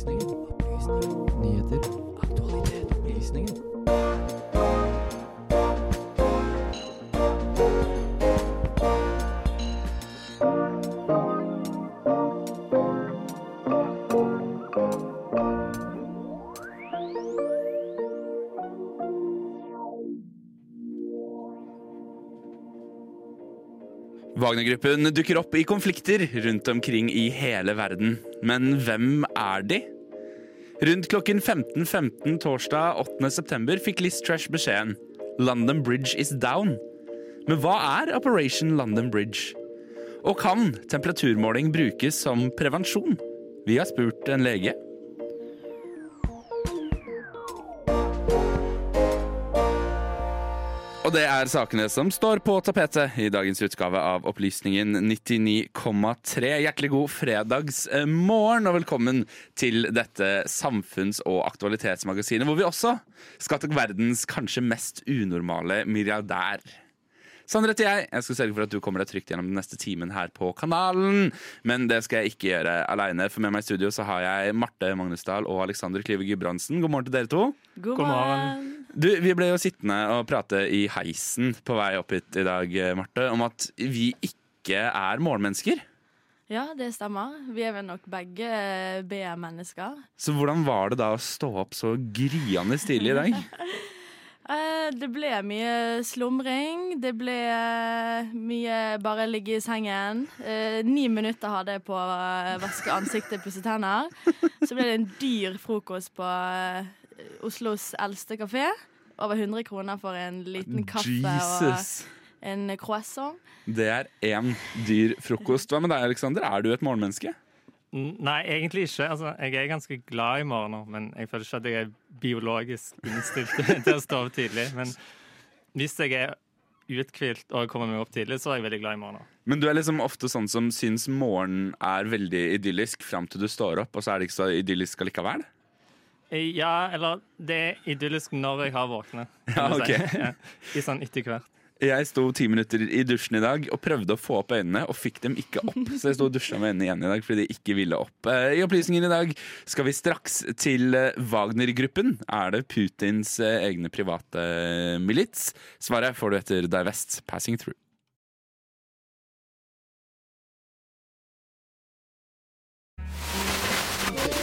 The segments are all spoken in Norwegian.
Opplysningen. Opplysninger. Nyheter. Aktualitet. Opplysningen. Wagner-gruppen dukker opp i konflikter rundt omkring i hele verden. Men hvem er de? Rundt klokken 15.15 torsdag 8.9 fikk Liz Trash beskjeden London Bridge is down. Men hva er Operation London Bridge? Og kan temperaturmåling brukes som prevensjon? Vi har spurt en lege. Og det er sakene som står på tapetet i dagens utgave av Opplysningen 99,3. Hjertelig god fredagsmorgen og velkommen til dette samfunns- og aktualitetsmagasinet, hvor vi også skal til verdens kanskje mest unormale milliardær. Sandre heter jeg. Jeg skal sørge for at du kommer deg trygt gjennom den neste timen her på kanalen. Men det skal jeg ikke gjøre aleine, for med meg i studio så har jeg Marte Magnusdal og Alexander Klyve Gudbrandsen. God morgen til dere to. God, God morgen. Du, Vi ble jo sittende og prate i heisen på vei opp hit i dag, Marte, om at vi ikke er morgenmennesker. Ja, det stemmer. Vi er vel nok begge eh, B-mennesker. Så hvordan var det da å stå opp så gryende tidlig i dag? Eh, Det ble mye slumring. Det ble eh, mye bare ligge i sengen. Eh, Ni minutter hadde jeg på å eh, vaske ansiktet, pusse tenner. Så ble det en dyr frokost på eh, Oslos eldste kafé. Over 100 kroner for en liten kaffe Jesus! og en croissant. Det er én dyr frokost. Hva med deg, Aleksander? Er du et morgenmenneske? Nei, egentlig ikke. Altså, jeg er ganske glad i morgener, men jeg føler ikke at jeg er biologisk innstilt til å stå opp tidlig. Men hvis jeg er uthvilt og kommer meg opp tidlig, så er jeg veldig glad i morgener. Men du er liksom ofte sånn som syns morgenen er veldig idyllisk fram til du står opp, og så er det ikke så idyllisk allikevel? Ja, eller det er idyllisk når jeg har våknet. Ja, du si. ok. Ja, I sånn etter hvert. Jeg sto ti minutter i dusjen i dag og prøvde å få opp øynene, og fikk dem ikke opp. Så jeg sto og dusja med øynene igjen i dag fordi de ikke ville opp. Eh, I opplysningen i dag skal vi straks til eh, Wagner-gruppen. Er det Putins eh, egne private milits? Svaret får du etter Divest Passing Through.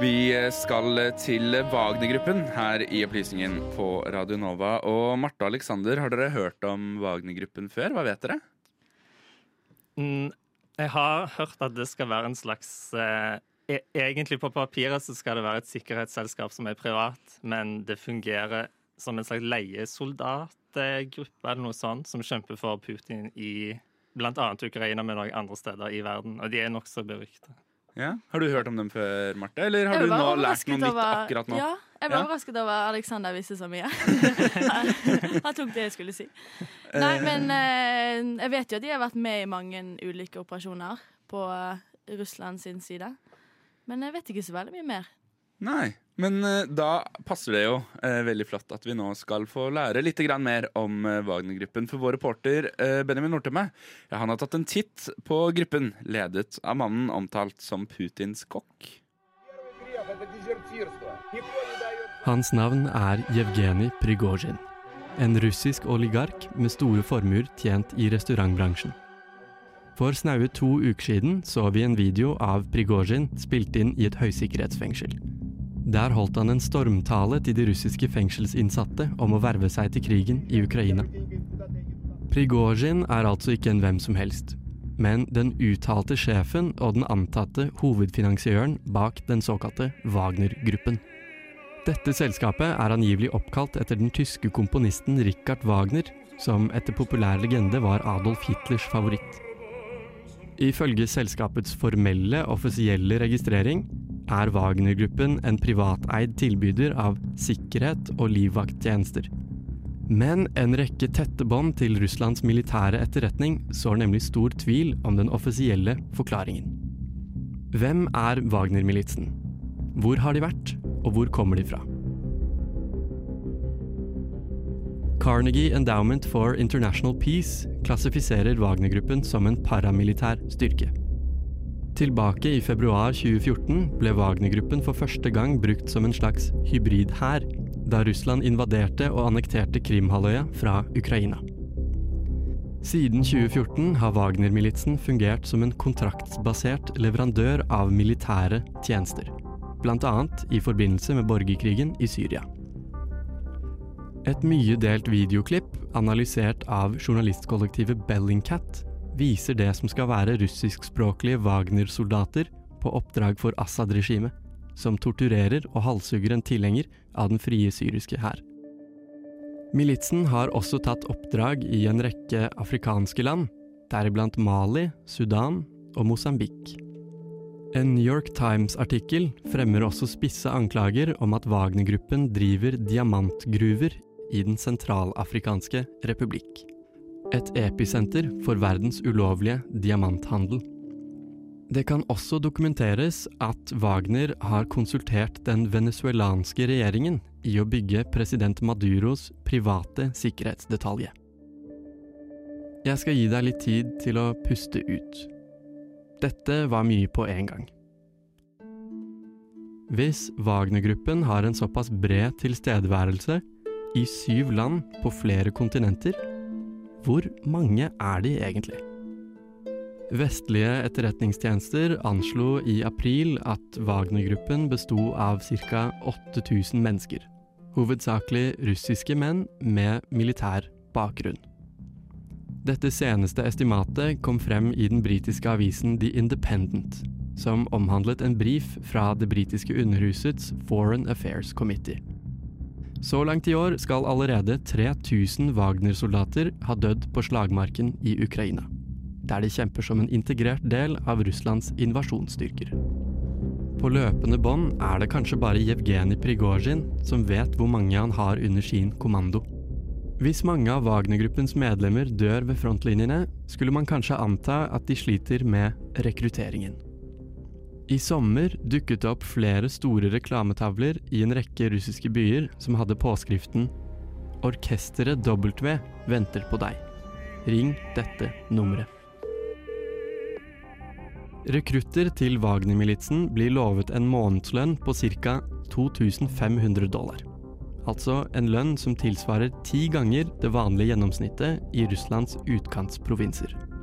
Vi skal til Wagner-gruppen her i Opplysningen på Radio Nova. Og Marte og Aleksander, har dere hørt om Wagner-gruppen før? Hva vet dere? Mm, Jeg har hørt at det skal være en slags eh, e- Egentlig på papiret så skal det være et sikkerhetsselskap som er privat, men det fungerer som en slags leiesoldatgruppe eller noe sånt, som kjemper for Putin i bl.a. Ukraina, men også andre steder i verden. Og de er nokså berykta. Ja. Har du hørt om dem før, Marte? Eller har du nå lært noe nytt akkurat nå? Ja, jeg ble Ja. overrasket over at Alexander visste så mye. Han tok det jeg skulle si. Nei, men eh, jeg vet jo at de har vært med i mange ulike operasjoner på eh, Russland sin side. Men jeg vet ikke så veldig mye mer. Nei, men eh, da passer det jo eh, veldig flott at vi nå skal få lære litt mer om eh, Wagner-gruppen. For vår reporter eh, Benjamin Nortemme ja, han har tatt en titt på gruppen, ledet av mannen omtalt som Putins kokk. Hans navn er Jevgenij Prigozjin. En russisk oligark med store formuer tjent i restaurantbransjen. For snaue to uker siden så vi en video av Prigozjin spilt inn i et høysikkerhetsfengsel. Der holdt han en stormtale til de russiske fengselsinnsatte om å verve seg til krigen i Ukraina. Prigozjin er altså ikke en hvem som helst, men den uttalte sjefen og den antatte hovedfinansiøren bak den såkalte Wagner-gruppen. Dette selskapet er angivelig oppkalt etter den tyske komponisten Richard Wagner, som etter populær legende var Adolf Hitlers favoritt. Ifølge selskapets formelle, offisielle registrering er Wagner-gruppen en privateid tilbyder av sikkerhet og livvakttjenester. Men en rekke tette bånd til Russlands militære etterretning sår nemlig stor tvil om den offisielle forklaringen. Hvem er Wagner-militsen? Hvor har de vært, og hvor kommer de fra? Carnegie Endowment for International Peace klassifiserer Wagner-gruppen som en paramilitær styrke. Tilbake i februar 2014 ble Wagner-gruppen for første gang brukt som en slags hybridhær, da Russland invaderte og annekterte Krimhalvøya fra Ukraina. Siden 2014 har Wagner-militsen fungert som en kontraktsbasert leverandør av militære tjenester, bl.a. i forbindelse med borgerkrigen i Syria. Et mye delt videoklipp, analysert av journalistkollektivet Bellingcat, viser det som skal være russiskspråklige Wagner-soldater på oppdrag for Assad-regimet, som torturerer og halshugger en tilhenger av den frie syriske hær. Militsen har også tatt oppdrag i en rekke afrikanske land, deriblant Mali, Sudan og Mosambik. En New York Times-artikkel fremmer også spisse anklager om at Wagner-gruppen driver diamantgruver i Den sentralafrikanske republikk et episenter for verdens ulovlige diamanthandel. Det kan også dokumenteres at Wagner har konsultert den venezuelanske regjeringen i å bygge president Maduros private sikkerhetsdetalje. Jeg skal gi deg litt tid til å puste ut. Dette var mye på en gang. Hvis Wagner-gruppen har en såpass bred tilstedeværelse i syv land på flere kontinenter, hvor mange er de egentlig? Vestlige etterretningstjenester anslo i april at Wagner-gruppen besto av ca. 8000 mennesker, hovedsakelig russiske menn med militær bakgrunn. Dette seneste estimatet kom frem i den britiske avisen The Independent, som omhandlet en brief fra det britiske underhusets Foreign Affairs Committee. Så langt i år skal allerede 3000 Wagner-soldater ha dødd på slagmarken i Ukraina, der de kjemper som en integrert del av Russlands invasjonsstyrker. På løpende bånd er det kanskje bare Jevgenij Prigozjin som vet hvor mange han har under sin kommando. Hvis mange av Wagner-gruppens medlemmer dør ved frontlinjene, skulle man kanskje anta at de sliter med rekrutteringen. I sommer dukket det opp flere store reklametavler i en rekke russiske byer som hadde påskriften 'Orkesteret W venter på deg. Ring dette nummeret'. Rekrutter til Wagner-militsen blir lovet en månedslønn på ca. 2500 dollar. Altså en lønn som tilsvarer ti ganger det vanlige gjennomsnittet i Russlands utkantsprovinser.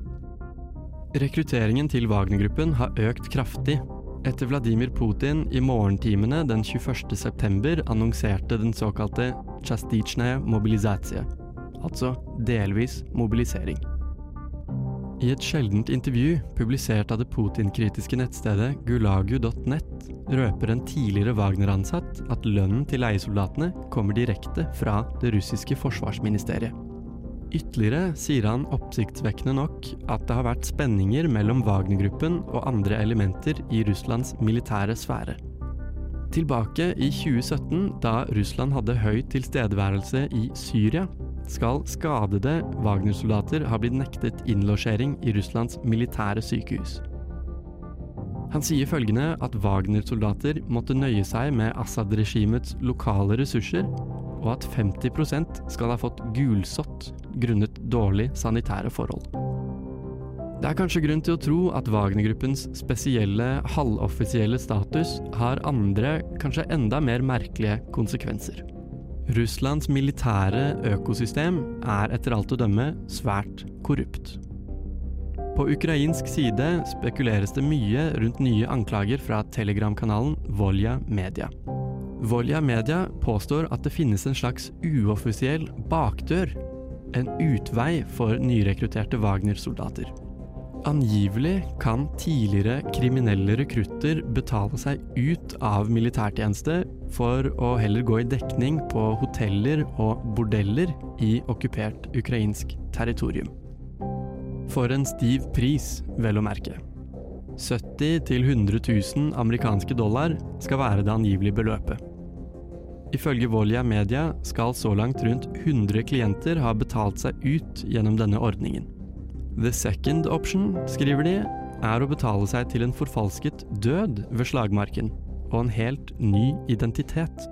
Rekrutteringen til Wagner-gruppen har økt kraftig etter Vladimir Putin i morgentimene den 21.9 annonserte den såkalte Chastitsjnaja mobilisatie, altså delvis mobilisering. I et sjeldent intervju publisert av det Putin-kritiske nettstedet gulagu.net røper en tidligere Wagner-ansatt at lønnen til leiesoldatene kommer direkte fra det russiske forsvarsministeriet. Ytterligere sier han oppsiktsvekkende nok at det har vært spenninger mellom Wagner-gruppen og andre elementer i Russlands militære sfære. Tilbake i 2017, da Russland hadde høy tilstedeværelse i Syria, skal skadede Wagner-soldater ha blitt nektet innlosjering i Russlands militære sykehus. Han sier følgende at Wagner-soldater måtte nøye seg med Assad-regimets lokale ressurser, og at 50% skal ha fått gulsott grunnet dårlige sanitære forhold. Det er kanskje grunn til å tro at Wagner-gruppens spesielle halvoffisielle status har andre, kanskje enda mer merkelige konsekvenser. Russlands militære økosystem er etter alt å dømme svært korrupt. På ukrainsk side spekuleres det mye rundt nye anklager fra Telegram-kanalen Volja Media. Volja Media påstår at det finnes en slags uoffisiell bakdør, en utvei for nyrekrutterte Wagner-soldater. Angivelig kan tidligere kriminelle rekrutter betale seg ut av militærtjeneste for å heller gå i dekning på hoteller og bordeller i okkupert ukrainsk territorium. For en stiv pris, vel å merke. 70 000-100 000 amerikanske dollar skal være det angivelige beløpet. Ifølge Volja Media skal så langt rundt 100 klienter ha betalt seg ut gjennom denne ordningen. The second option, skriver de, er å betale seg til en forfalsket død ved slagmarken, og en helt ny identitet.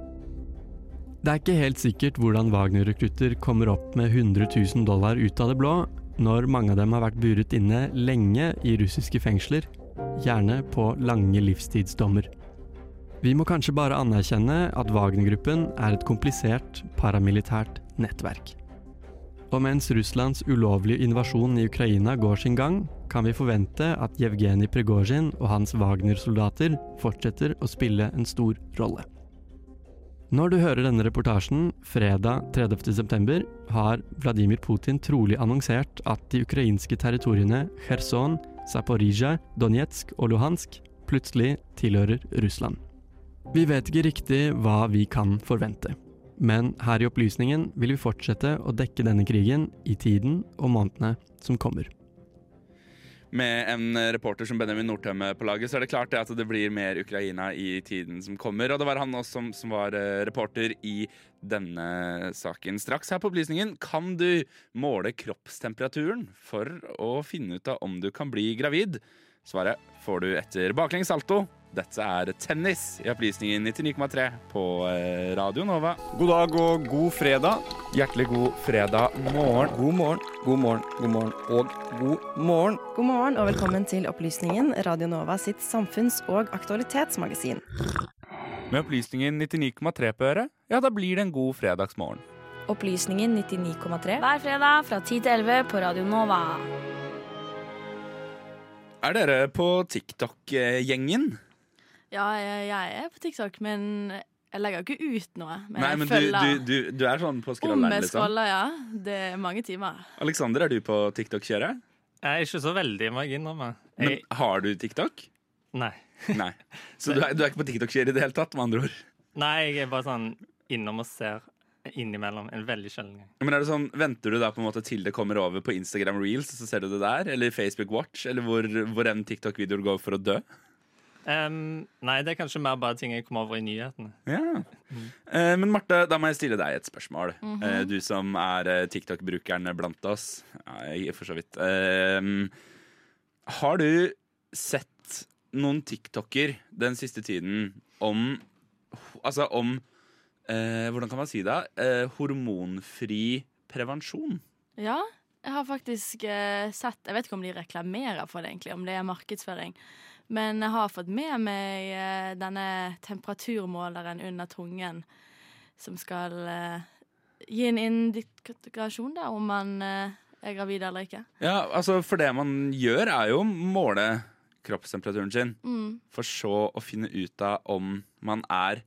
Det er ikke helt sikkert hvordan Wagner-rekrutter kommer opp med 100 000 dollar ut av det blå, når mange av dem har vært buret inne lenge i russiske fengsler, gjerne på lange livstidsdommer. Vi må kanskje bare anerkjenne at Wagner-gruppen er et komplisert paramilitært nettverk. Og mens Russlands ulovlige invasjon i Ukraina går sin gang, kan vi forvente at Jevgenij Prigozjin og hans Wagner-soldater fortsetter å spille en stor rolle. Når du hører denne reportasjen fredag 30.9, har Vladimir Putin trolig annonsert at de ukrainske territoriene Kherson, Zaporizjzja, Donetsk og Luhansk plutselig tilhører Russland. Vi vet ikke riktig hva vi kan forvente, men her i Opplysningen vil vi fortsette å dekke denne krigen i tiden og månedene som kommer. Med en reporter som Benjamin Nordtømme på laget, så er det klart at det blir mer Ukraina i tiden som kommer. Og det var han også som, som var eh, reporter i denne saken. Straks her på Opplysningen kan du måle kroppstemperaturen for å finne ut av om du kan bli gravid. Svaret får du etter baklengs salto. Dette er tennis i Opplysningen 99,3 på eh, Radio Nova. God dag og god fredag. Hjertelig god fredag morgen. God morgen, god morgen, god morgen og god morgen. God morgen og velkommen til Opplysningen, Radio Nova sitt samfunns- og aktualitetsmagasin. Med Opplysningen 99,3 på øret, ja, da blir det en god fredagsmorgen. Opplysningen 99,3 Hver fredag fra 10 til 11 på Radio Nova. Er dere på TikTok-gjengen? Ja, jeg, jeg er på TikTok, men jeg legger jo ikke ut noe. Men Nei, men du, følger du, du, du er sånn på Om scrolleren, liksom? ja. Det er mange timer. Alexander, er du på TikTok-kjøret? Jeg er ikke så veldig, må jeg. Men Jeg, har du TikTok? nei. Nei. Så du er, du er ikke på TikTok-kjøret i det hele tatt, med andre ord? nei, jeg er bare sånn innom og ser innimellom. En veldig sjelden gang. Men er det sånn, Venter du da på en måte til det kommer over på Instagram Reels, så ser du det der? Eller Facebook Watch? Eller hvor, hvor en TikTok-videoer går for å dø? Em, nei, det er kanskje mer bare ting jeg kommer over i nyhetene. Ja. Eh, men Marte, da må jeg stille deg et spørsmål. Mm -hmm. uh, du som er eh, TikTok-brukeren blant oss. Nei, for så vidt. Uh, har du sett noen TikToker den siste tiden om Altså om eh, Hvordan kan man si det? Eh, hormonfri prevensjon. Ja, jeg har faktisk sett Jeg vet ikke om de reklamerer for det, egentlig, om det er markedsføring. Men jeg har fått med meg eh, denne temperaturmåleren under tungen, som skal eh, gi en indikasjon da, om man eh, er gravid eller ikke. Ja, altså For det man gjør, er jo å måle kroppstemperaturen sin. Mm. For så å finne ut av om man er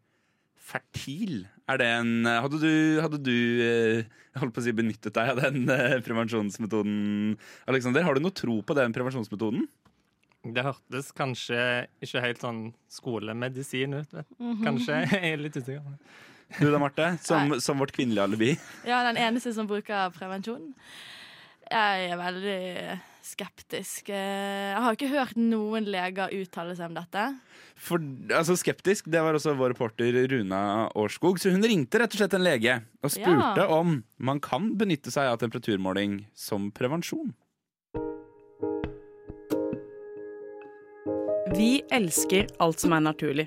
fertil. Er det en Hadde du, hadde du jeg holdt på å si benyttet deg av den prevensjonsmetoden, Alexander? Har du noe tro på den prevensjonsmetoden? Det hørtes kanskje ikke helt sånn skolemedisin ut. Vet. Mhm. Kanskje. Jeg er litt usikker. Du da, Marte? Som, som vårt kvinnelige alibi? Ja, den eneste som bruker prevensjon. Jeg er veldig skeptisk. Eh, Jeg har ikke hørt noen leger uttale seg om dette. For, altså Skeptisk det var også vår reporter Runa Årskog. Så hun ringte rett og slett en lege og spurte Ja. om man kan benytte seg av temperaturmåling som prevensjon. Vi elsker alt som er naturlig.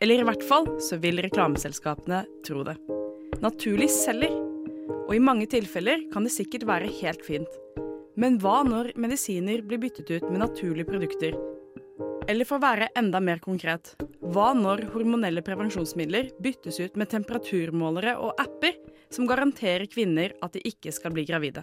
Eller i hvert fall så vil reklameselskapene tro det. Naturlig selger. Og i mange tilfeller kan det sikkert være helt fint. Men hva når medisiner blir byttet ut med naturlige produkter? Eller for å være enda mer konkret, hva når hormonelle prevensjonsmidler byttes ut med temperaturmålere og apper som garanterer kvinner at de ikke skal bli gravide?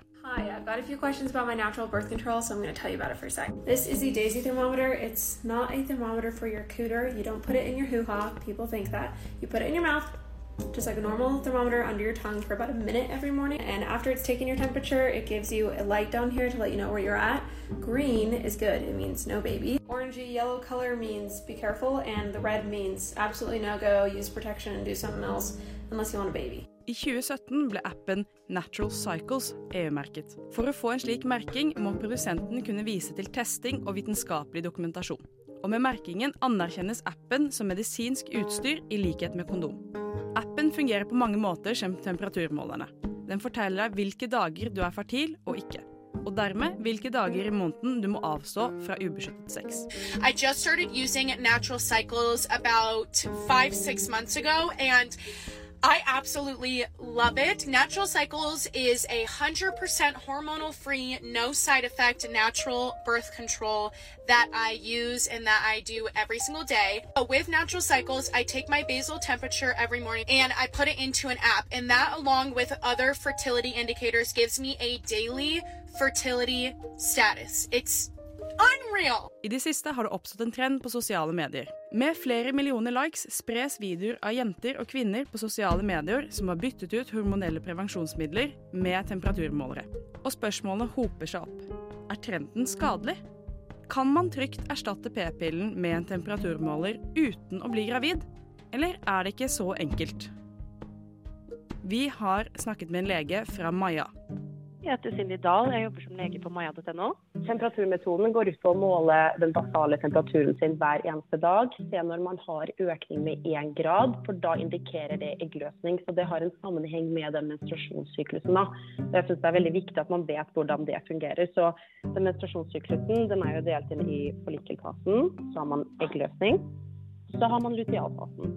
Just like a normal thermometer under your tongue for about a minute every morning. And after it's taken your temperature, it gives you a light down here to let you know where you're at. Green is good, it means no baby. Orangey yellow color means be careful, and the red means absolutely no go, use protection, do something else unless you want a baby. I 2017 ble appen Natural Cycles EU-merket. For å få en slik merking må produsenten kunne vise til testing og vitenskapelig dokumentasjon. Og med merkingen anerkjennes appen som medisinsk utstyr i likhet med kondom. Appen fungerer på mange måter som temperaturmålerne. Den forteller deg hvilke dager du er fertil og ikke. Og dermed hvilke dager i måneden du må avstå fra ubeskyttet sex. I just started using natural cycles about five, six months ago, and I absolutely love it. Natural Cycles is a 100% hormonal free, no side effect natural birth control that I use and that I do every single day. With Natural Cycles, I take my basal temperature every morning and I put it into an app. And that, along with other fertility indicators, gives me a daily fertility status. It's unreal. I det siste har det oppstått en trend på sosiale medier. Med flere millioner likes spres videoer av jenter og kvinner på sosiale medier som har byttet ut hormonelle prevensjonsmidler med temperaturmålere. Og spørsmålene hoper seg opp. Er trenden skadelig? Kan man trygt erstatte p-pillen med en temperaturmåler uten å bli gravid? Eller er det ikke så enkelt? Vi har snakket med en lege fra Maja. Jeg heter Cindy Dahl, jeg jobber som lege på maja.no. Temperaturmetoden går ut på å måle den basale temperaturen sin hver eneste dag. Se når man har økning med én grad, for da indikerer det eggløsning. Så det har en sammenheng med den menstruasjonssyklusen. Da. Jeg syns det er veldig viktig at man vet hvordan det fungerer. Så den menstruasjonssyklusen den er jo delt inn i forlikelfasen, så har man eggløsning. Så har man lutealfasen.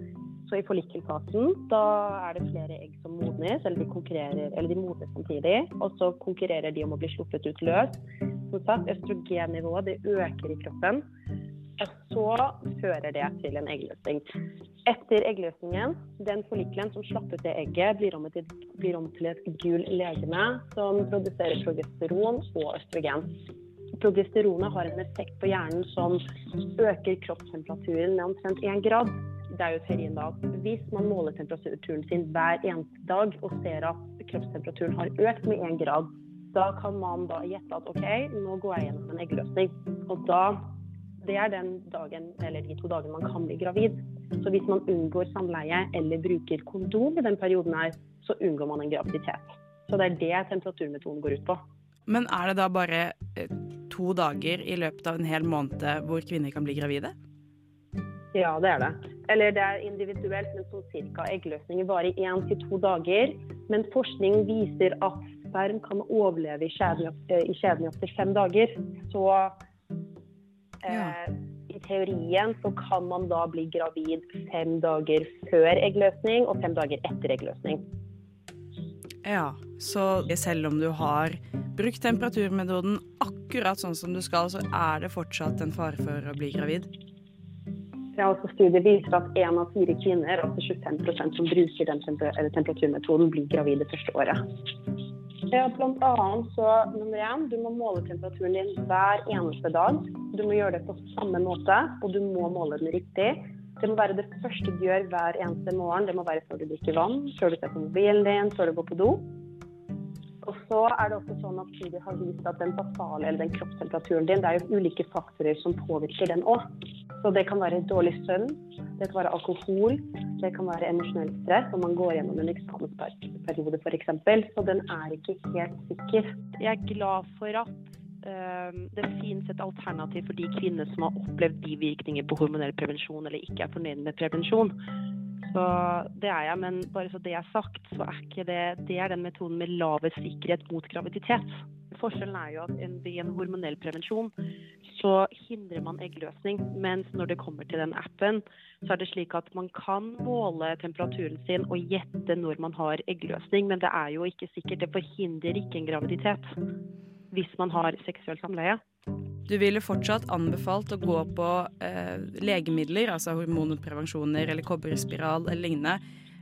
Så i forlikelfasen da er det flere egg som modnes, eller de, eller de modnes samtidig. Og så konkurrerer de om å bli sluppet ut løs. Som sagt, østrogennivået det øker i kroppen. Og så fører det til en eggløsning. Etter eggløsningen, den follikkelen som slapp ut det egget, blir om, til, blir om til et gul legeme som produserer progesteron og østrogen. Progesteronet har en effekt på hjernen som øker kroppstemperaturen med omtrent 1 grad det er jo teorien da at hvis man måler temperaturen sin hver eneste dag og ser at kroppstemperaturen har økt med én grad, da kan man da gjette at OK, nå går jeg gjennom en eggløsning. Og da Det er den dagen, eller de to dagene man kan bli gravid. Så hvis man unngår samleie eller bruker kondom i den perioden her, så unngår man en graviditet. Så det er det temperaturmetoden går ut på. Men er det da bare eh, to dager i løpet av en hel måned hvor kvinner kan bli gravide? Ja, det er det. Eller det er individuelt, men sånn cirka. Eggløsninger varer én til to dager. Men forskning viser at sperm kan overleve i kjeden i opptil fem dager. Så eh, i teorien så kan man da bli gravid fem dager før eggløsning og fem dager etter eggløsning. Ja, så selv om du har brukt temperaturmetoden akkurat sånn som du skal, så er det fortsatt en fare for å bli gravid? Ja, altså Studiet viser at én av fire kvinner, altså 25% som bruker den temperaturmetoden, blir gravide første året. Ja, blant annet så nummer én, du må måle temperaturen din hver eneste dag. Du må gjøre det på samme måte, og du må måle den riktig. Det må være det første du gjør hver eneste morgen. Det må være før du drikker vann, før du ser på mobilen din, før du går på do. Og så er det også sånn at studier har vist at den basale eller den kroppstemperaturen din, det er jo ulike faktorer som påvirker den òg. Så det kan være dårlig søvn, det kan være alkohol, det kan være emosjonell stress når man går gjennom en eksamensperiode f.eks. Så den er ikke helt sikker. Jeg er glad for at uh, det finnes et alternativ for de kvinnene som har opplevd bivirkninger på hormonell prevensjon eller ikke er fornøyd med prevensjon. Så det er jeg, men bare så det er sagt, så er ikke det Det er den metoden med lavest sikkerhet mot graviditet. Forskjellen er jo at i en hormonell prevensjon så hindrer man eggløsning. Mens når det kommer til den appen, så er det slik at man kan måle temperaturen sin og gjette når man har eggløsning, men det er jo ikke sikkert. Det forhindrer ikke en graviditet hvis man har seksuelt samleie. Du ville fortsatt anbefalt å gå på eh, legemidler, altså hormonprevensjoner eller kobberspiral eller lignende,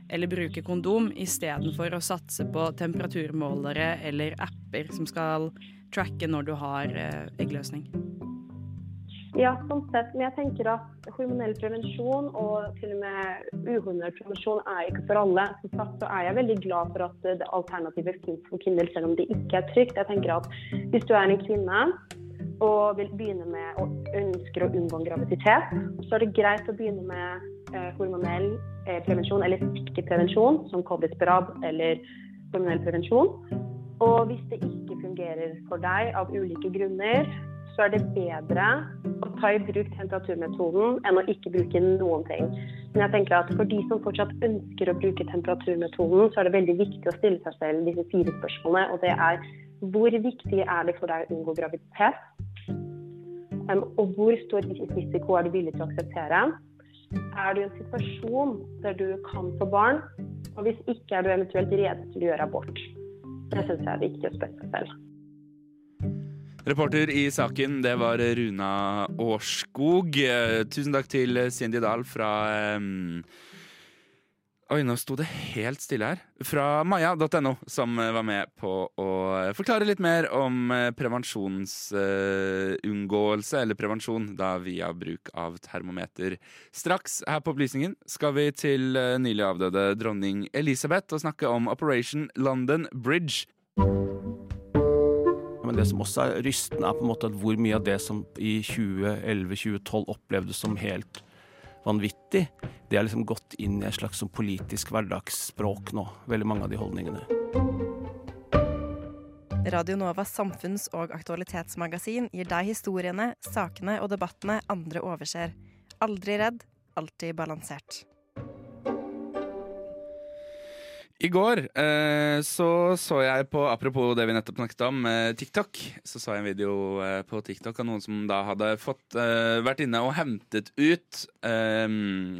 eller bruke kondom istedenfor å satse på temperaturmålere eller apper som skal tracke når du har eh, eggløsning? Ja, sånn sett. Men jeg tenker at hormonell prevensjon og til og med uhormonell prevensjon er ikke for alle. Som sagt så er jeg veldig glad for at det alternativet finnes for kvinner, selv om det ikke er trygt. Jeg tenker at hvis du er en kvinne og vil begynne med og ønsker å unngå en graviditet, så er det greit å begynne med eh, hormonell eh, prevensjon eller sikkeprevensjon, som kobberspiral eller hormonell prevensjon. Og hvis det ikke fungerer for deg av ulike grunner, så er det bedre å ta i bruk temperaturmetoden enn å ikke bruke noen ting. Men jeg tenker at for de som fortsatt ønsker å bruke temperaturmetoden, så er det veldig viktig å stille seg selv disse fire spørsmålene. Og det er hvor viktig er det for deg å unngå graviditet? Og hvor stor risiko er du villig til å akseptere? Er du i en situasjon der du kan få barn? Og hvis ikke, er du eventuelt rede til å gjøre abort? Det syns jeg er viktig å spørre seg selv. Reporter i saken, det var Runa Årskog. Eh, Tusen takk til Cindy Dahl fra Oi, nå sto det helt stille her. Fra maja.no, som var med på å forklare litt mer om prevensjonsunngåelse, eller prevensjon, da via bruk av termometer. Straks her på Opplysningen skal vi til eh, nylig avdøde dronning Elisabeth og snakke om Operation London Bridge. Men det som også er rystende, er på en måte at hvor mye av det som i 2011-2012 opplevdes som helt vanvittig, det er liksom gått inn i et slags sånn politisk hverdagsspråk nå. Veldig mange av de holdningene. Radio Novas samfunns- og aktualitetsmagasin gir deg historiene, sakene og debattene andre overser. Aldri redd, alltid balansert. I går eh, så så jeg på, apropos det vi nettopp snakket om, eh, TikTok. Så så jeg en video eh, på TikTok av noen som da hadde fått eh, vært inne og hentet ut eh,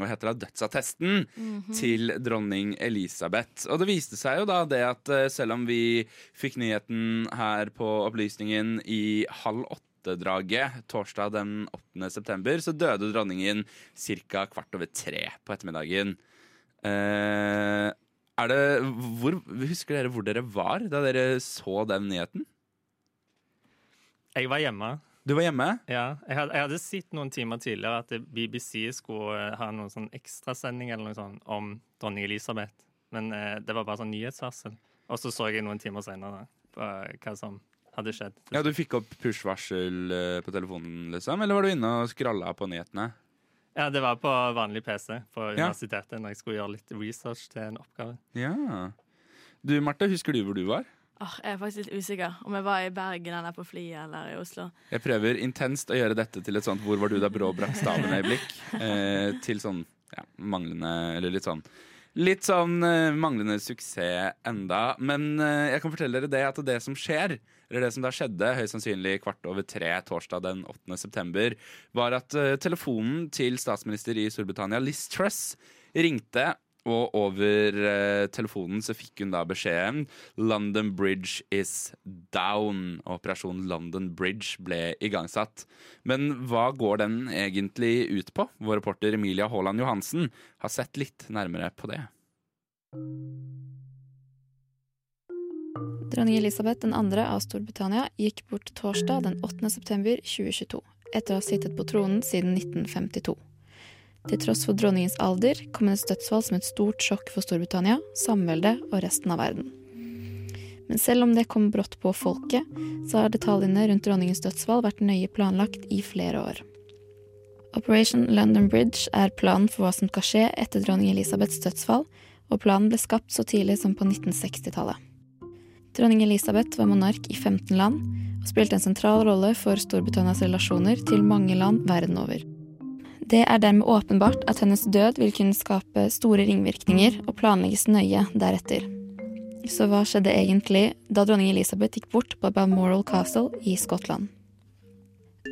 Hva heter det? Dødsattesten Mhm. til dronning Elisabeth. Og det viste seg jo da det at eh, selv om vi fikk nyheten her på Opplysningen i halv åtte-draget torsdag den 8. september, så døde dronningen ca. kvart over tre på ettermiddagen. Eh, det, hvor, husker dere hvor dere var da dere så den nyheten? Jeg var hjemme. Du var hjemme? Ja. Jeg hadde, jeg hadde sett noen timer tidligere at BBC skulle eh, ha noen sånn ekstrasending eller noe sånt om dronning Elisabeth. Men eh, det var bare sånn nyhetsvarsel. Og så så jeg noen timer senere på eh, hva som hadde skjedd. Ja, Du fikk opp push-varsel eh, på telefonen, liksom? Eller var du inne og skralla på nyhetene? Ja, det var på vanlig PC på Ja. universitetet når jeg skulle gjøre litt research til en oppgave. Ja. Du Marte, husker du hvor du var? Åh, jeg er faktisk litt usikker om jeg var i Bergen eller på flyet eller i Oslo. Jeg prøver intenst å gjøre dette til et sånt 'hvor var du da Brå brakk staven'-øyeblikk. Eh, til sånn ja, manglende Eller litt sånn Litt sånn eh, manglende suksess enda. Men eh, jeg kan fortelle dere det at det som skjer, eller det som da skjedde, høyst sannsynlig kvart over tre torsdag den 8. september, var at eh, telefonen til statsminister i Storbritannia, Liz Truss, ringte. Og over eh, telefonen så fikk hun da beskjeden 'London Bridge is down'. Og operasjonen London Bridge ble igangsatt. Men hva går den egentlig ut på? Vår reporter Emilia Haaland Johansen har sett litt nærmere på det. Dronning Elisabeth 2. av Storbritannia gikk bort torsdag den 8. september 2022, etter å ha sittet på tronen siden 1952. Til tross for dronningens alder kom hennes dødsfall som et stort sjokk for Storbritannia, samveldet og resten av verden. Men selv om det kom brått på folket, så har detaljene rundt dronningens dødsfall vært nøye planlagt i flere år. Operation London Bridge er planen for hva som skal skje etter dronning Elisabeths dødsfall, og planen ble skapt så tidlig som på 1960-tallet. Dronning Elisabeth var monark i 15 land og spilte en sentral rolle for Storbritannias relasjoner til mange land verden over. Det er dermed åpenbart at hennes død vil kunne skape store ringvirkninger og planlegges nøye deretter. Så hva skjedde egentlig da dronning Elisabeth gikk bort på Balmoral Castle i Skottland?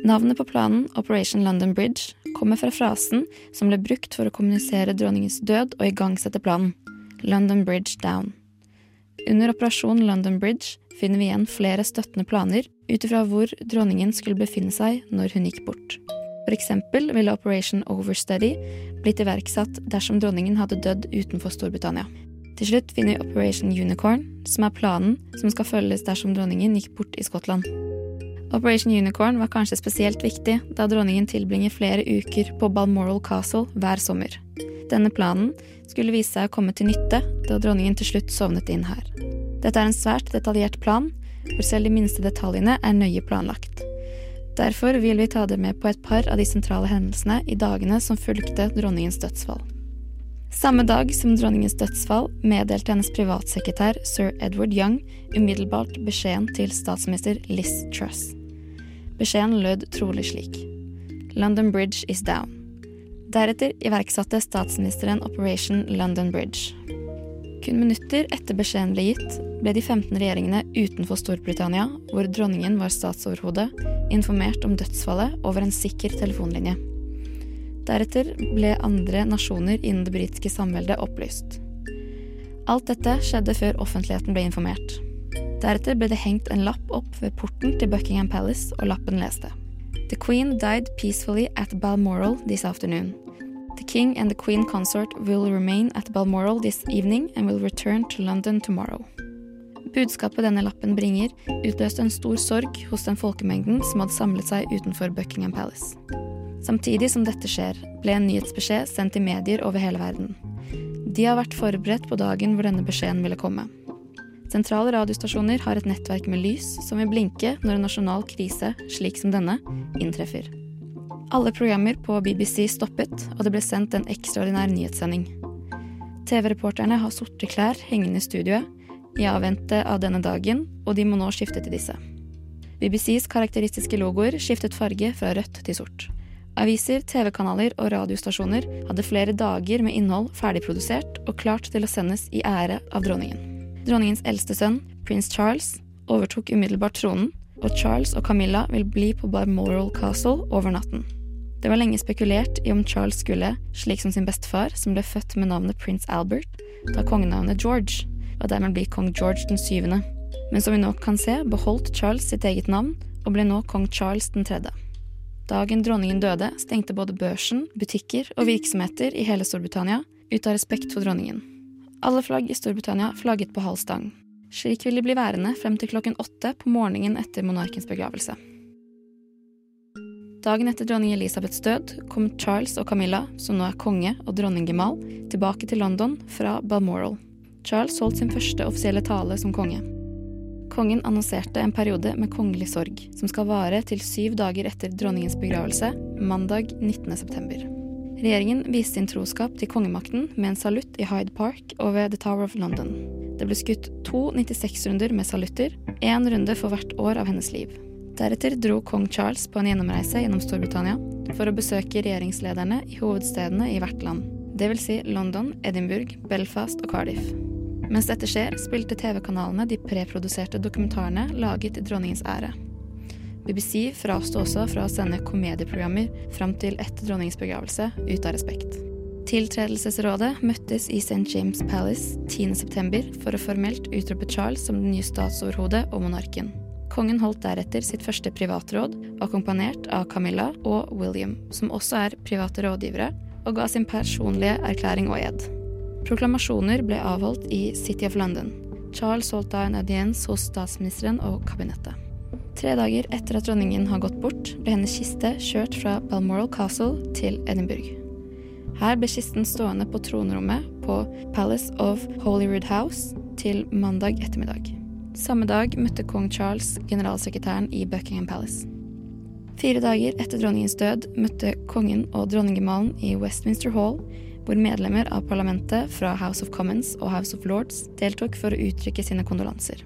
Navnet på planen, Operation London Bridge, kommer fra frasen som ble brukt for å kommunisere dronningens død og igangsette planen, London Bridge Down. Under operasjon London Bridge finner vi igjen flere støttende planer ut ifra hvor dronningen skulle befinne seg når hun gikk bort. Eksempel ville Operation Overstudy blitt iverksatt dersom dronningen hadde dødd utenfor Storbritannia. Til slutt finner vi Operation Unicorn, som er planen som skal følges dersom dronningen gikk bort i Skottland. Operation Unicorn var kanskje spesielt viktig da dronningen tilbringer flere uker på Balmoral Castle hver sommer. Denne planen skulle vise seg å komme til nytte da dronningen til slutt sovnet inn her. Dette er en svært detaljert plan, hvor selv de minste detaljene er nøye planlagt. Derfor vil vi ta dere med på et par av de sentrale hendelsene i dagene som fulgte dronningens dødsfall. Samme dag som dronningens dødsfall meddelte hennes privatsekretær sir Edward Young umiddelbart beskjeden til statsminister Liz Truss. Beskjeden lød trolig slik. London Bridge is down. Deretter iverksatte statsministeren Operation London Bridge. Kun minutter etter beskjeden ble gitt, ble de 15 regjeringene utenfor Storbritannia, hvor dronningen var statsoverhode, informert om dødsfallet over en sikker telefonlinje. Deretter ble andre nasjoner innen det britiske samveldet opplyst. Alt dette skjedde før offentligheten ble informert. Deretter ble det hengt en lapp opp ved porten til Buckingham Palace, og lappen leste The Queen died peacefully at Balmoral this afternoon. The King and the Queen consort will remain at Balmoral this evening and will return to London tomorrow. Budskapet denne lappen bringer, utløste en stor sorg hos den folkemengden som hadde samlet seg utenfor Buckingham Palace. Samtidig som dette skjer, ble en nyhetsbeskjed sendt til medier over hele verden. De har vært forberedt på dagen hvor denne beskjeden ville komme. Sentrale radiostasjoner har et nettverk med lys som vil blinke når en nasjonal krise, slik som denne, inntreffer. Alle programmer på BBC stoppet, og det ble sendt en ekstraordinær nyhetssending. TV-reporterne har sorte klær hengende i studioet, i avvente av denne dagen, og de må nå skifte til disse. BBCs karakteristiske logoer skiftet farge fra rødt til sort. Aviser, TV-kanaler og radiostasjoner hadde flere dager med innhold ferdigprodusert og klart til å sendes i ære av dronningen. Dronningens eldste sønn, prins Charles, overtok umiddelbart tronen, og Charles og Camilla vil bli på Balmoral Castle over natten. Det var lenge spekulert i om Charles skulle, slik som sin bestefar, som ble født med navnet prins Albert, ta kongenavnet George, og dermed bli kong George den syvende. Men som vi nå kan se, beholdt Charles sitt eget navn, og ble nå kong Charles den tredje. Dagen dronningen døde, stengte både børsen, butikker og virksomheter i hele Storbritannia ut av respekt for dronningen. Alle flagg i Storbritannia flagget på halv stang. Slik vil de bli værende frem til klokken åtte på morgenen etter monarkens begravelse. Dagen etter dronning Elisabeths død kom Charles og Camilla, som nå er konge og dronninggemal, tilbake til London fra Balmoral. Charles holdt sin første offisielle tale som konge. Kongen annonserte en periode med kongelig sorg, som skal vare til syv dager etter dronningens begravelse, mandag 19. Regjeringen viste sin troskap til kongemakten med en salutt i Hyde Park og ved The Tower of London. Det ble skutt to 96-runder med salutter, én runde for hvert år av hennes liv. Deretter dro kong Charles på en gjennomreise gjennom Storbritannia for å besøke regjeringslederne i hovedstedene i hvert land, dvs. Si London, Edinburgh, Belfast og Cardiff. Mens dette skjer, spilte TV-kanalene de preproduserte dokumentarene laget i dronningens ære. BBC frasto også fra å sende komedieprogrammer fram til etter dronningens begravelse, ut av respekt. Tiltredelsesrådet møttes i St. James Palace 10.9 for å formelt utrope Charles som den nye statsoverhodet og monarken. Kongen holdt deretter sitt første privatråd, akkompagnert av Camilla og William, som også er private rådgivere, og ga sin personlige erklæring og ed. Proklamasjoner ble avholdt i City of London. Charles holdt da en audiens hos statsministeren og kabinettet. Tre dager etter at dronningen har gått bort, ble hennes kiste kjørt fra Balmoral Castle til Edinburgh. Her ble kisten stående på tronrommet på Palace of Holyrood House til mandag ettermiddag. Samme dag møtte kong Charles generalsekretæren i Buckingham Palace. Fire dager etter dronningens død møtte kongen og dronningemalen i Westminster Hall, hvor medlemmer av parlamentet fra House of Commons og House of Lords deltok for å uttrykke sine kondolanser.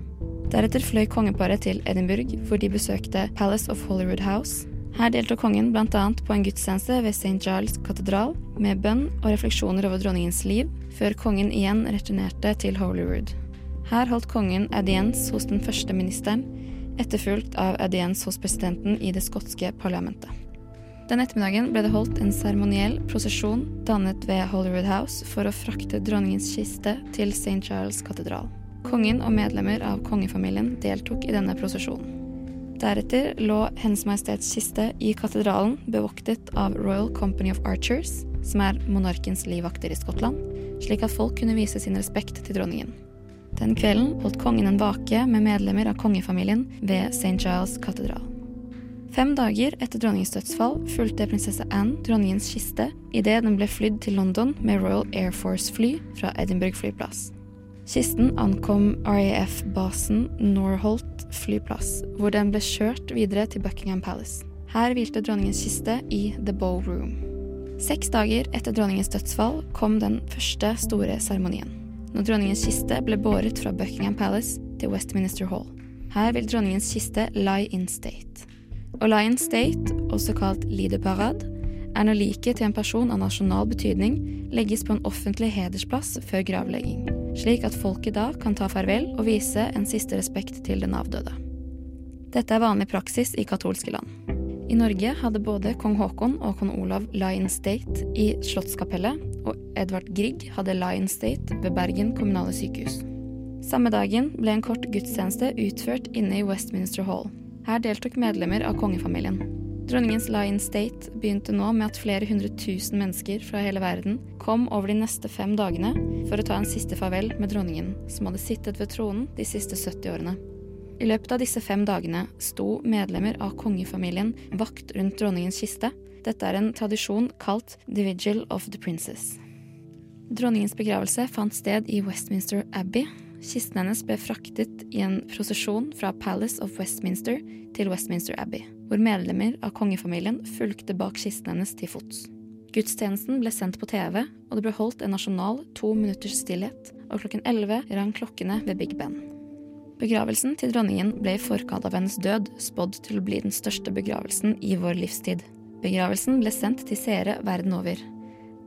Deretter fløy kongeparet til Edinburgh, hvor de besøkte Palace of Holyrood House. Her deltok kongen bl.a. på en gudstjeneste ved St. Giles katedral, med bønn og refleksjoner over dronningens liv, før kongen igjen returnerte til Holyrood. Her holdt kongen audiens hos den første ministeren, etterfulgt av audiens hos presidenten i det skotske parlamentet. Den ettermiddagen ble det holdt en seremoniell prosesjon dannet ved Holyrood House for å frakte dronningens kiste til St. Charles katedral. Kongen og medlemmer av kongefamilien deltok i denne prosesjonen. Deretter lå Hennes Majestets kiste i katedralen bevoktet av Royal Company of Archers, som er monarkens livvakter i Skottland, slik at folk kunne vise sin respekt til dronningen. Den kvelden holdt kongen en vake med medlemmer av kongefamilien ved St. Giles katedral. Fem dager etter dronningens dødsfall fulgte prinsesse Anne dronningens kiste idet den ble flydd til London med Royal Air Force-fly fra Edinburgh flyplass. Kisten ankom RAF-basen Norholt flyplass, hvor den ble kjørt videre til Buckingham Palace. Her hvilte dronningens kiste i The Bow Room. Seks dager etter dronningens dødsfall kom den første store seremonien. Når dronningens kiste ble båret fra Buckingham Palace til Westminster Hall. Her vil dronningens kiste lie in state. Å lie in state, også kalt lideparade, er når liket til en person av nasjonal betydning legges på en offentlig hedersplass før gravlegging, slik at folket da kan ta farvel og vise en siste respekt til den avdøde. Dette er vanlig praksis i katolske land. I Norge hadde både kong Haakon og kong Olav Lion State i Slottskapellet, og Edvard Grieg hadde Lion State ved Bergen kommunale sykehus. Samme dagen ble en kort gudstjeneste utført inne i Westminster Hall. Her deltok medlemmer av kongefamilien. Dronningens Lion State begynte nå med at flere hundre tusen mennesker fra hele verden kom over de neste fem dagene for å ta en siste farvel med dronningen, som hadde sittet ved tronen de siste 70 årene. I løpet av disse fem dagene sto medlemmer av kongefamilien vakt rundt dronningens kiste. Dette er en tradisjon kalt The Vigil of the Princess. Dronningens begravelse fant sted i Westminster Abbey. Kisten hennes ble fraktet i en prosesjon fra Palace of Westminster til Westminster Abbey, hvor medlemmer av kongefamilien fulgte bak kisten hennes til fots. Gudstjenesten ble sendt på TV, og det ble holdt en nasjonal to minutters stillhet, og klokken 11 rang klokkene ved Big Ben. Begravelsen til dronningen ble i forkant av hennes død spådd til å bli den største begravelsen i vår livstid. Begravelsen ble sendt til seere verden over.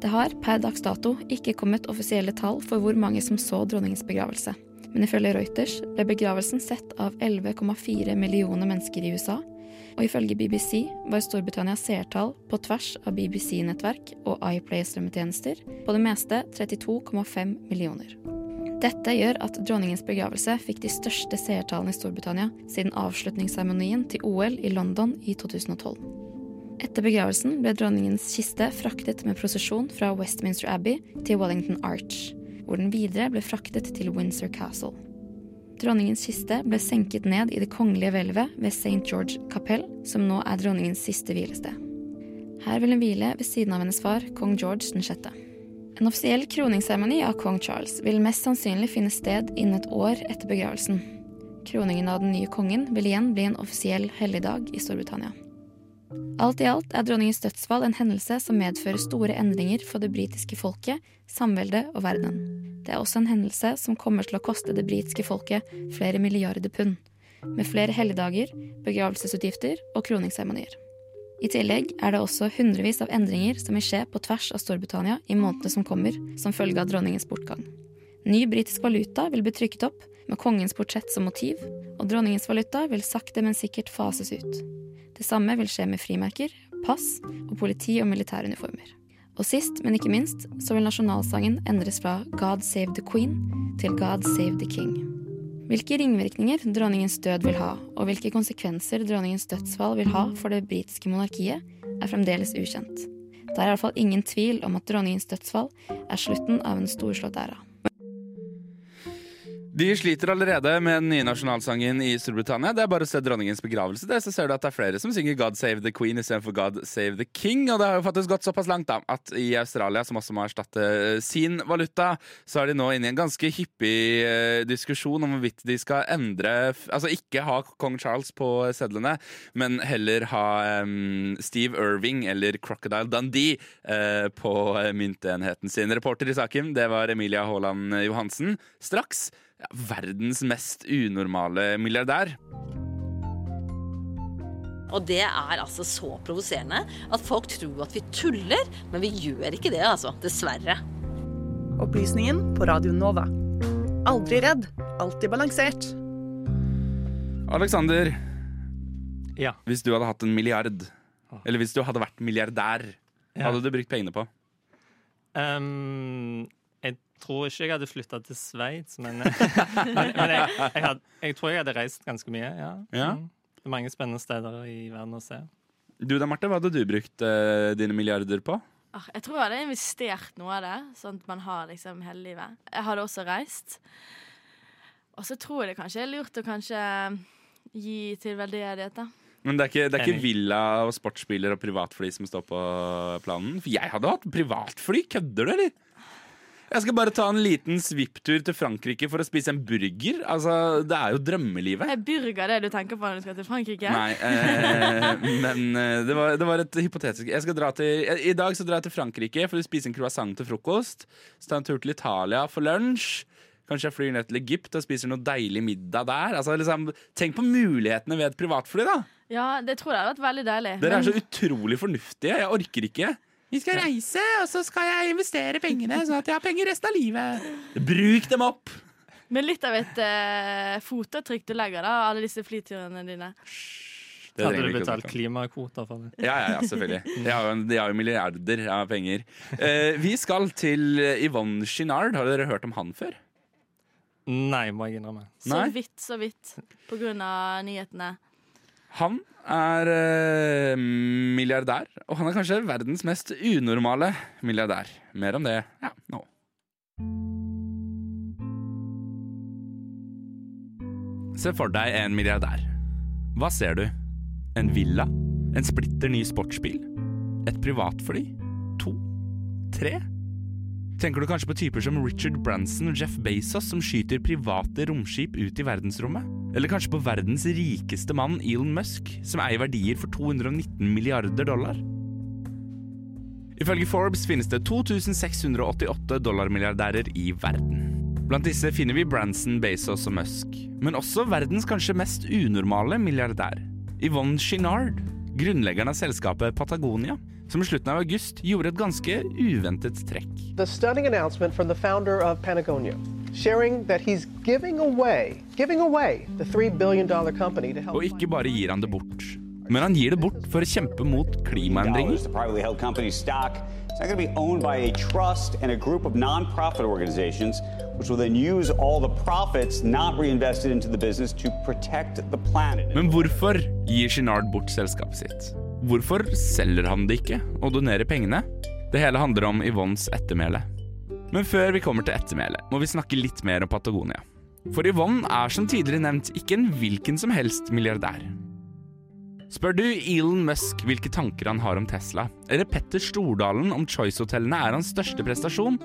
Det har per dags dato ikke kommet offisielle tall for hvor mange som så dronningens begravelse. Men ifølge Reuters ble begravelsen sett av 11,4 millioner mennesker i USA. Og ifølge BBC var Storbritannias seertall på tvers av BBC-nettverk og iPlay-strømmetjenester på det meste 32,5 millioner. Dette gjør at dronningens begravelse fikk de største seertallene i Storbritannia siden avslutningsseremonien til OL i London i 2012. Etter begravelsen ble dronningens kiste fraktet med prosesjon fra Westminster Abbey til Wellington Arch, hvor den videre ble fraktet til Windsor Castle. Dronningens kiste ble senket ned i det kongelige hvelvet ved St. George kapell, som nå er dronningens siste hvilested. Her vil hun hvile ved siden av hennes far, kong George 6. En offisiell kroningsseremoni av kong Charles vil mest sannsynlig finne sted innen et år etter begravelsen. Kroningen av den nye kongen vil igjen bli en offisiell helligdag i Storbritannia. Alt i alt er dronningens dødsfall en hendelse som medfører store endringer for det britiske folket, samveldet og verdenen. Det er også en hendelse som kommer til å koste det britiske folket flere milliarder pund, med flere helligdager, begravelsesutgifter og kroningsseremonier. I tillegg er det også hundrevis av endringer som vil skje på tvers av Storbritannia i månedene som kommer, som følge av dronningens bortgang. Ny britisk valuta vil bli trykket opp med kongens portrett som motiv, og dronningens valuta vil sakte, men sikkert fases ut. Det samme vil skje med frimerker, pass og politi- og militæruniformer. Og sist, men ikke minst, så vil nasjonalsangen endres fra God save the queen til God save the king. Hvilke ringvirkninger dronningens død vil ha, og hvilke konsekvenser dronningens dødsfall vil ha for det britiske monarkiet, er fremdeles ukjent. Det er iallfall ingen tvil om at dronningens dødsfall er slutten av en storslått æra. De sliter allerede med den nye nasjonalsangen i Storbritannia. Det er bare å se dronningens begravelse, det, så ser du at det er flere som synger 'God save the queen' istedenfor 'God save the king'. Og det har jo faktisk gått såpass langt da, at i Australia, som også må erstatte eh, sin valuta, så er de nå inne i en ganske hyppig eh, diskusjon om hvorvidt de skal endre Altså ikke ha kong Charles på sedlene, men heller ha um, Steve Irving eller Crocodile Dundee uh, på myntenheten sin. Reporter i saken, det var Emilia Haaland Johansen. Straks verdens mest unormale milliardær. Og det er altså så provoserende at folk tror at vi tuller, men vi gjør ikke det, altså. Dessverre. Opplysningen på Radio Nova. Aldri redd, alltid balansert. Alexander, Ja. hvis du hadde hatt en milliard, eller hvis du hadde vært milliardær, hva Ja. hadde du brukt pengene på? Um, tror ikke jeg hadde flytta til Sveits, men, men, men jeg, jeg, had, jeg tror jeg hadde reist ganske mye. Ja. Ja. Mm. Det er mange spennende steder i verden å se. Du da, Marte, hva hadde du brukt eh, dine milliarder på? Ah, Jeg tror jeg hadde investert noe av det, sånn at man har liksom hele livet. Jeg hadde også reist. Og så tror jeg det kanskje er lurt å kanskje gi til veldedighet, da. Men det er ikke, det er ikke villa og sportsbiler og privatfly som står på planen? For jeg hadde hatt privatfly! Kødder du, eller? Jeg skal bare ta en liten svipptur til Frankrike for å spise en burger. Altså, Det er jo drømmelivet. Er burger det du tenker på når du skal til Frankrike? Nei, eh, men eh, det var, det var et hypotetisk jeg skal dra til, I dag så drar jeg til Frankrike for å spise en croissant til frokost. Så tar jeg en tur til Italia for lunsj. Kanskje jeg flyr ned til Egypt og spiser noe deilig middag der. Altså, liksom, tenk på mulighetene ved et privatfly, da! Ja, det tror jeg hadde vært veldig deilig. Dere er så utrolig fornuftige. Jeg orker ikke. Vi skal reise, og så skal jeg investere pengene, sånn at jeg har penger resten av livet. Bruk dem opp! Men litt av et uh, fotavtrykk du legger da, alle disse flyturene dine. Det Hadde du betalt klimakvoter for det? Ja, ja, ja, selvfølgelig. De har jo, de har jo milliarder av penger. Uh, vi skal til Yvonne Chinard. Har dere hørt om han før? Nei, må jeg innrømme. Så Nei. vidt, så vidt. På grunn av nyhetene. Han er eh, milliardær, og han er kanskje verdens mest unormale milliardær. Mer om det ja, nå. Se for deg en milliardær. Hva ser du? En villa? En splitter ny sportsbil? Et privatfly? To? Tre? Tenker du kanskje på typer som Richard Branson og Jeff Bezos som skyter private romskip ut i verdensrommet? Eller kanskje på verdens rikeste mann Elon Musk, som eier verdier for 219 milliarder dollar? Ifølge Forbes finnes det 2688 dollarmilliardærer i verden. Blant disse finner vi Branson, Bezos og Musk, men også verdens kanskje mest unormale milliardær, Yvonne Chinard, grunnleggeren av selskapet Patagonia, som i slutten av august gjorde et ganske uventet trekk. The stunning announcement from the founder of Patagonia, sharing that he's giving away, giving away the $3 billion company to help Og ikke bare gir han det bort, men han gir det bort for å kjempe mot klimaendringer. dollars. The privately held company's stock is now going to be owned by a trust and a group of nonprofit organizations, which will then use all the profits not reinvested into the business to protect the planet. Men hvorfor gir Shenard bort selskapet sitt? Hvorfor selger han det ikke og donerer pengene? Det hele handler om Yvonnes ettermæle. Men før vi kommer til ettermælet, må vi snakke litt mer om Patagonia. For Yvonne er som tidligere nevnt ikke en hvilken som helst milliardær. Spør du Elon Musk hvilke tanker han har om Tesla, eller Petter Stordalen om Choice-hotellene er hans største prestasjon,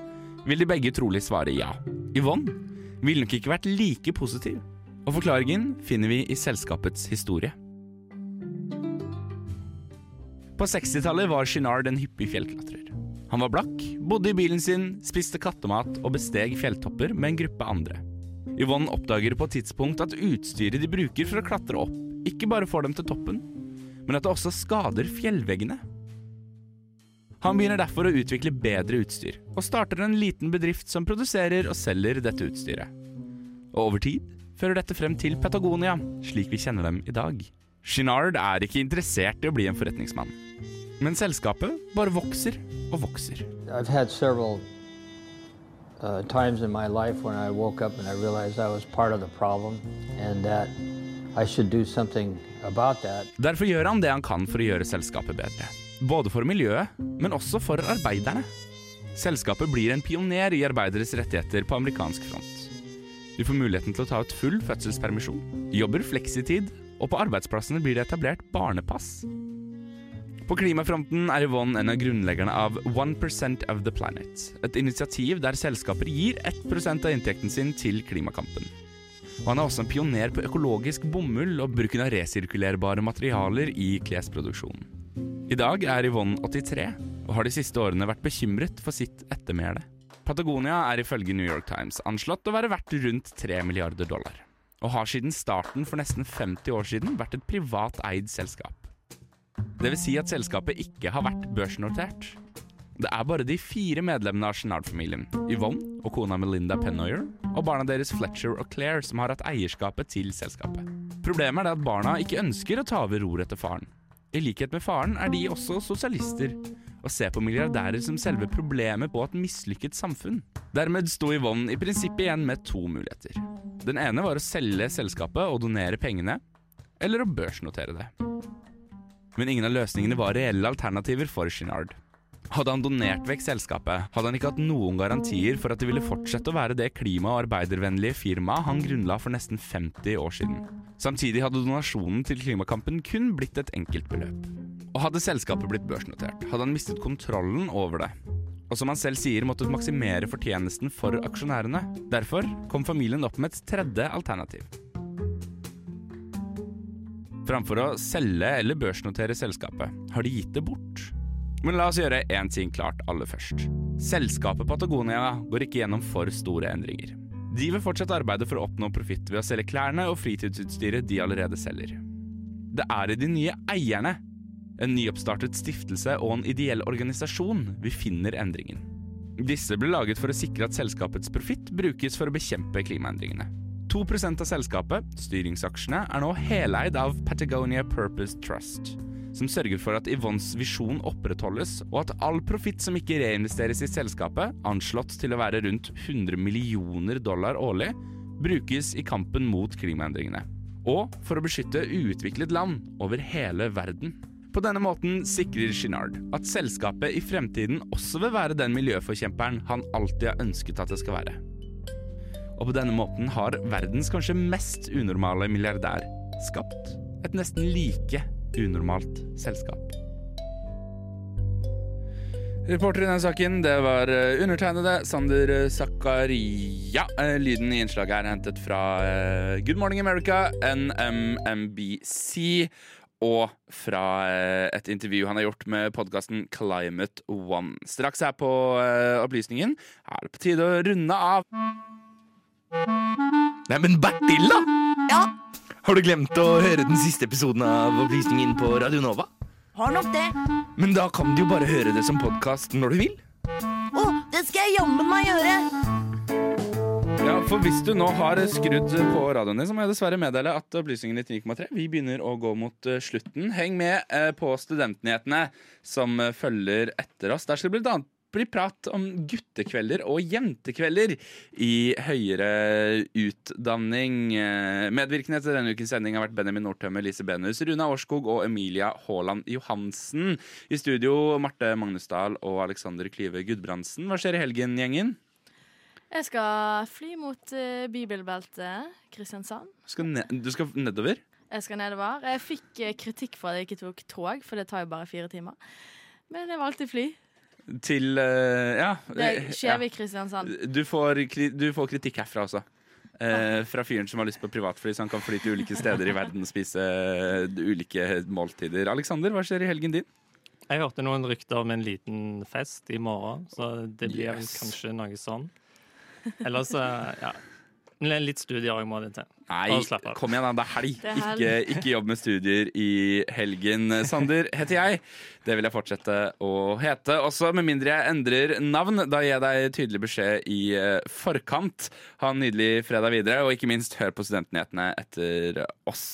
vil de begge trolig svare ja. Yvonne ville nok ikke vært like positiv. Og forklaringen finner vi i selskapets historie. På 60-tallet var Chinard en hyppig fjellklatrer. Han var blakk, bodde i bilen sin, spiste kattemat og besteg fjelltopper med en gruppe andre. Yvonne oppdager på et tidspunkt at utstyret de bruker for å klatre opp, ikke bare får dem til toppen, men at det også skader fjellveggene. Han begynner derfor å utvikle bedre utstyr, og starter en liten bedrift som produserer og selger dette utstyret. Og over tid fører dette frem til Patagonia, slik vi kjenner dem i dag. Chinard er ikke interessert i å bli en forretningsmann, men selskapet bare vokser og vokser. I've had several uh, times in my life when I woke up and I realized I was part of the problem and that I should do something about that. Derfor gjør han det han kan for å gjøre selskapet bedre. Både for miljøet, men også for arbeiderne. Selskapet blir en pioner i arbeideres rettigheter på amerikansk front. Du får muligheten til å ta ut full fødselspermisjon, jobber fleksitid, og på arbeidsplassene blir det etablert barnepass. På klimafronten er Yvonne en av grunnleggerne av 1% of the Planet, et initiativ der selskaper gir 1% av inntekten sin til klimakampen. Og han er også en pioner på økologisk bomull og bruken av resirkulerbare materialer i klesproduksjonen. I dag er Yvonne 83 og har de siste årene vært bekymret for sitt ettermæle. Patagonia er ifølge New York Times anslått å være verdt rundt 3 milliarder dollar, og har siden starten for nesten 50 år siden vært et privat eid selskap. Det vil si at selskapet ikke har vært børsnotert. Det er bare de fire medlemmene av Chenard-familien, Yvonne og kona Melinda Pennoyer, og barna deres Fletcher og Claire som har hatt eierskapet til selskapet. Problemet er det at barna ikke ønsker å ta over roret etter faren. I likhet med faren er de også sosialister, og ser på milliardærer som selve problemet på et mislykket samfunn. Dermed sto Yvonne i prinsippet igjen med to muligheter. Den ene var å selge selskapet og donere pengene, eller å børsnotere det. Men ingen av løsningene var reelle alternativer for Shinard. Hadde han donert vekk selskapet, hadde han ikke hatt noen garantier for at det ville fortsette å være det klima- og arbeidervennlige firmaet han grunnla for nesten 50 år siden. Samtidig hadde donasjonen til klimakampen kun blitt et enkeltbeløp. Og hadde selskapet blitt børsnotert, hadde han mistet kontrollen over det. Og som han selv sier, måtte maksimere fortjenesten for aksjonærene. Derfor kom familien opp med et tredje alternativ. Framfor å selge eller børsnotere selskapet, har de gitt det bort. Men la oss gjøre én ting klart aller først. Selskapet Patagonia går ikke gjennom for store endringer. De vil fortsatt arbeide for å oppnå profitt ved å selge klærne og fritidsutstyret de allerede selger. Det er i de nye eierne, en nyoppstartet stiftelse og en ideell organisasjon, vi finner endringen. Disse ble laget for å sikre at selskapets profitt brukes for å bekjempe klimaendringene. 2% av selskapet, styringsaksjene, er nå heleid av Patagonia Purpose Trust, som sørger for at Yvonnes visjon opprettholdes, og at all profitt som ikke reinvesteres i selskapet, anslått til å være rundt 100 millioner dollar årlig, brukes i kampen mot klimaendringene. Og for å beskytte uutviklet land over hele verden. På denne måten sikrer Shinard at selskapet i fremtiden også vil være den miljøforkjemperen han alltid har ønsket at det skal være. Og på denne måten har verdens kanskje mest unormale milliardær skapt et nesten like unormalt selskap. Reporter i denne saken, det var eh, undertegnede Sander Zakaria. Eh, Lyden i innslaget er hentet fra eh, Good Morning America, NMMBC, og fra eh, et intervju han har gjort med podkasten Climate One. Straks her på eh, Opplysningen er det på tide å runde av. Neimen, Bertil, da! Ja? Har du glemt å høre den siste episoden av Opplysningen på Radio Nova? Har nok det. Men da kan du jo bare høre det som podkast når du vil. Å, det skal jeg jammen meg gjøre! For hvis du nå har skrudd på radioen din, så må jeg dessverre meddele at Opplysningen 99,3 Vi begynner å gå mot eh, slutten. Heng med eh, på Studentnyhetene, som eh, følger etter oss. Der skal det bl.a. bli prat om guttekvelder og jentekvelder i høyere utdanning. Medvirkende til denne ukens sending har vært Benjamin Nordtømme, Lise Benus, Runa Årskog og Emilia Haaland Johansen. I studio Marte Magnusdal og Alexander Klyve Gudbrandsen. Hva skjer i helgen, gjengen? Jeg skal fly mot uh, bibelbeltet Kristiansand. Skal du skal nedover? Jeg skal nedover. Jeg fikk uh, kritikk for at jeg ikke tok tog, for det tar jo bare fire timer. Men jeg valgte fly. Til uh, Ja. Det er Kjevik-Kristiansand. Du, får du får kritikk herfra også. Eh, fra fyren som har lyst på privatfly, så han kan fly til ulike steder i verden og spise eh, ulike måltider. Alexander, hva skjer i helgen din? Jeg hørte noen rykter om en liten fest i morgen, så det blir Yes. kanskje noe sånn. Ellers, ja. Men Litt studier òg må det til. Nei, kom igjen, da. Det er helg. Det er helg. Ikke, ikke jobb med studier i helgen. Sander heter jeg. Det vil jeg fortsette å hete. Også med mindre jeg endrer navn. Da gir jeg deg tydelig beskjed i eh, forkant. Ha en nydelig fredag videre, og ikke minst hør på Studentnyhetene etter oss.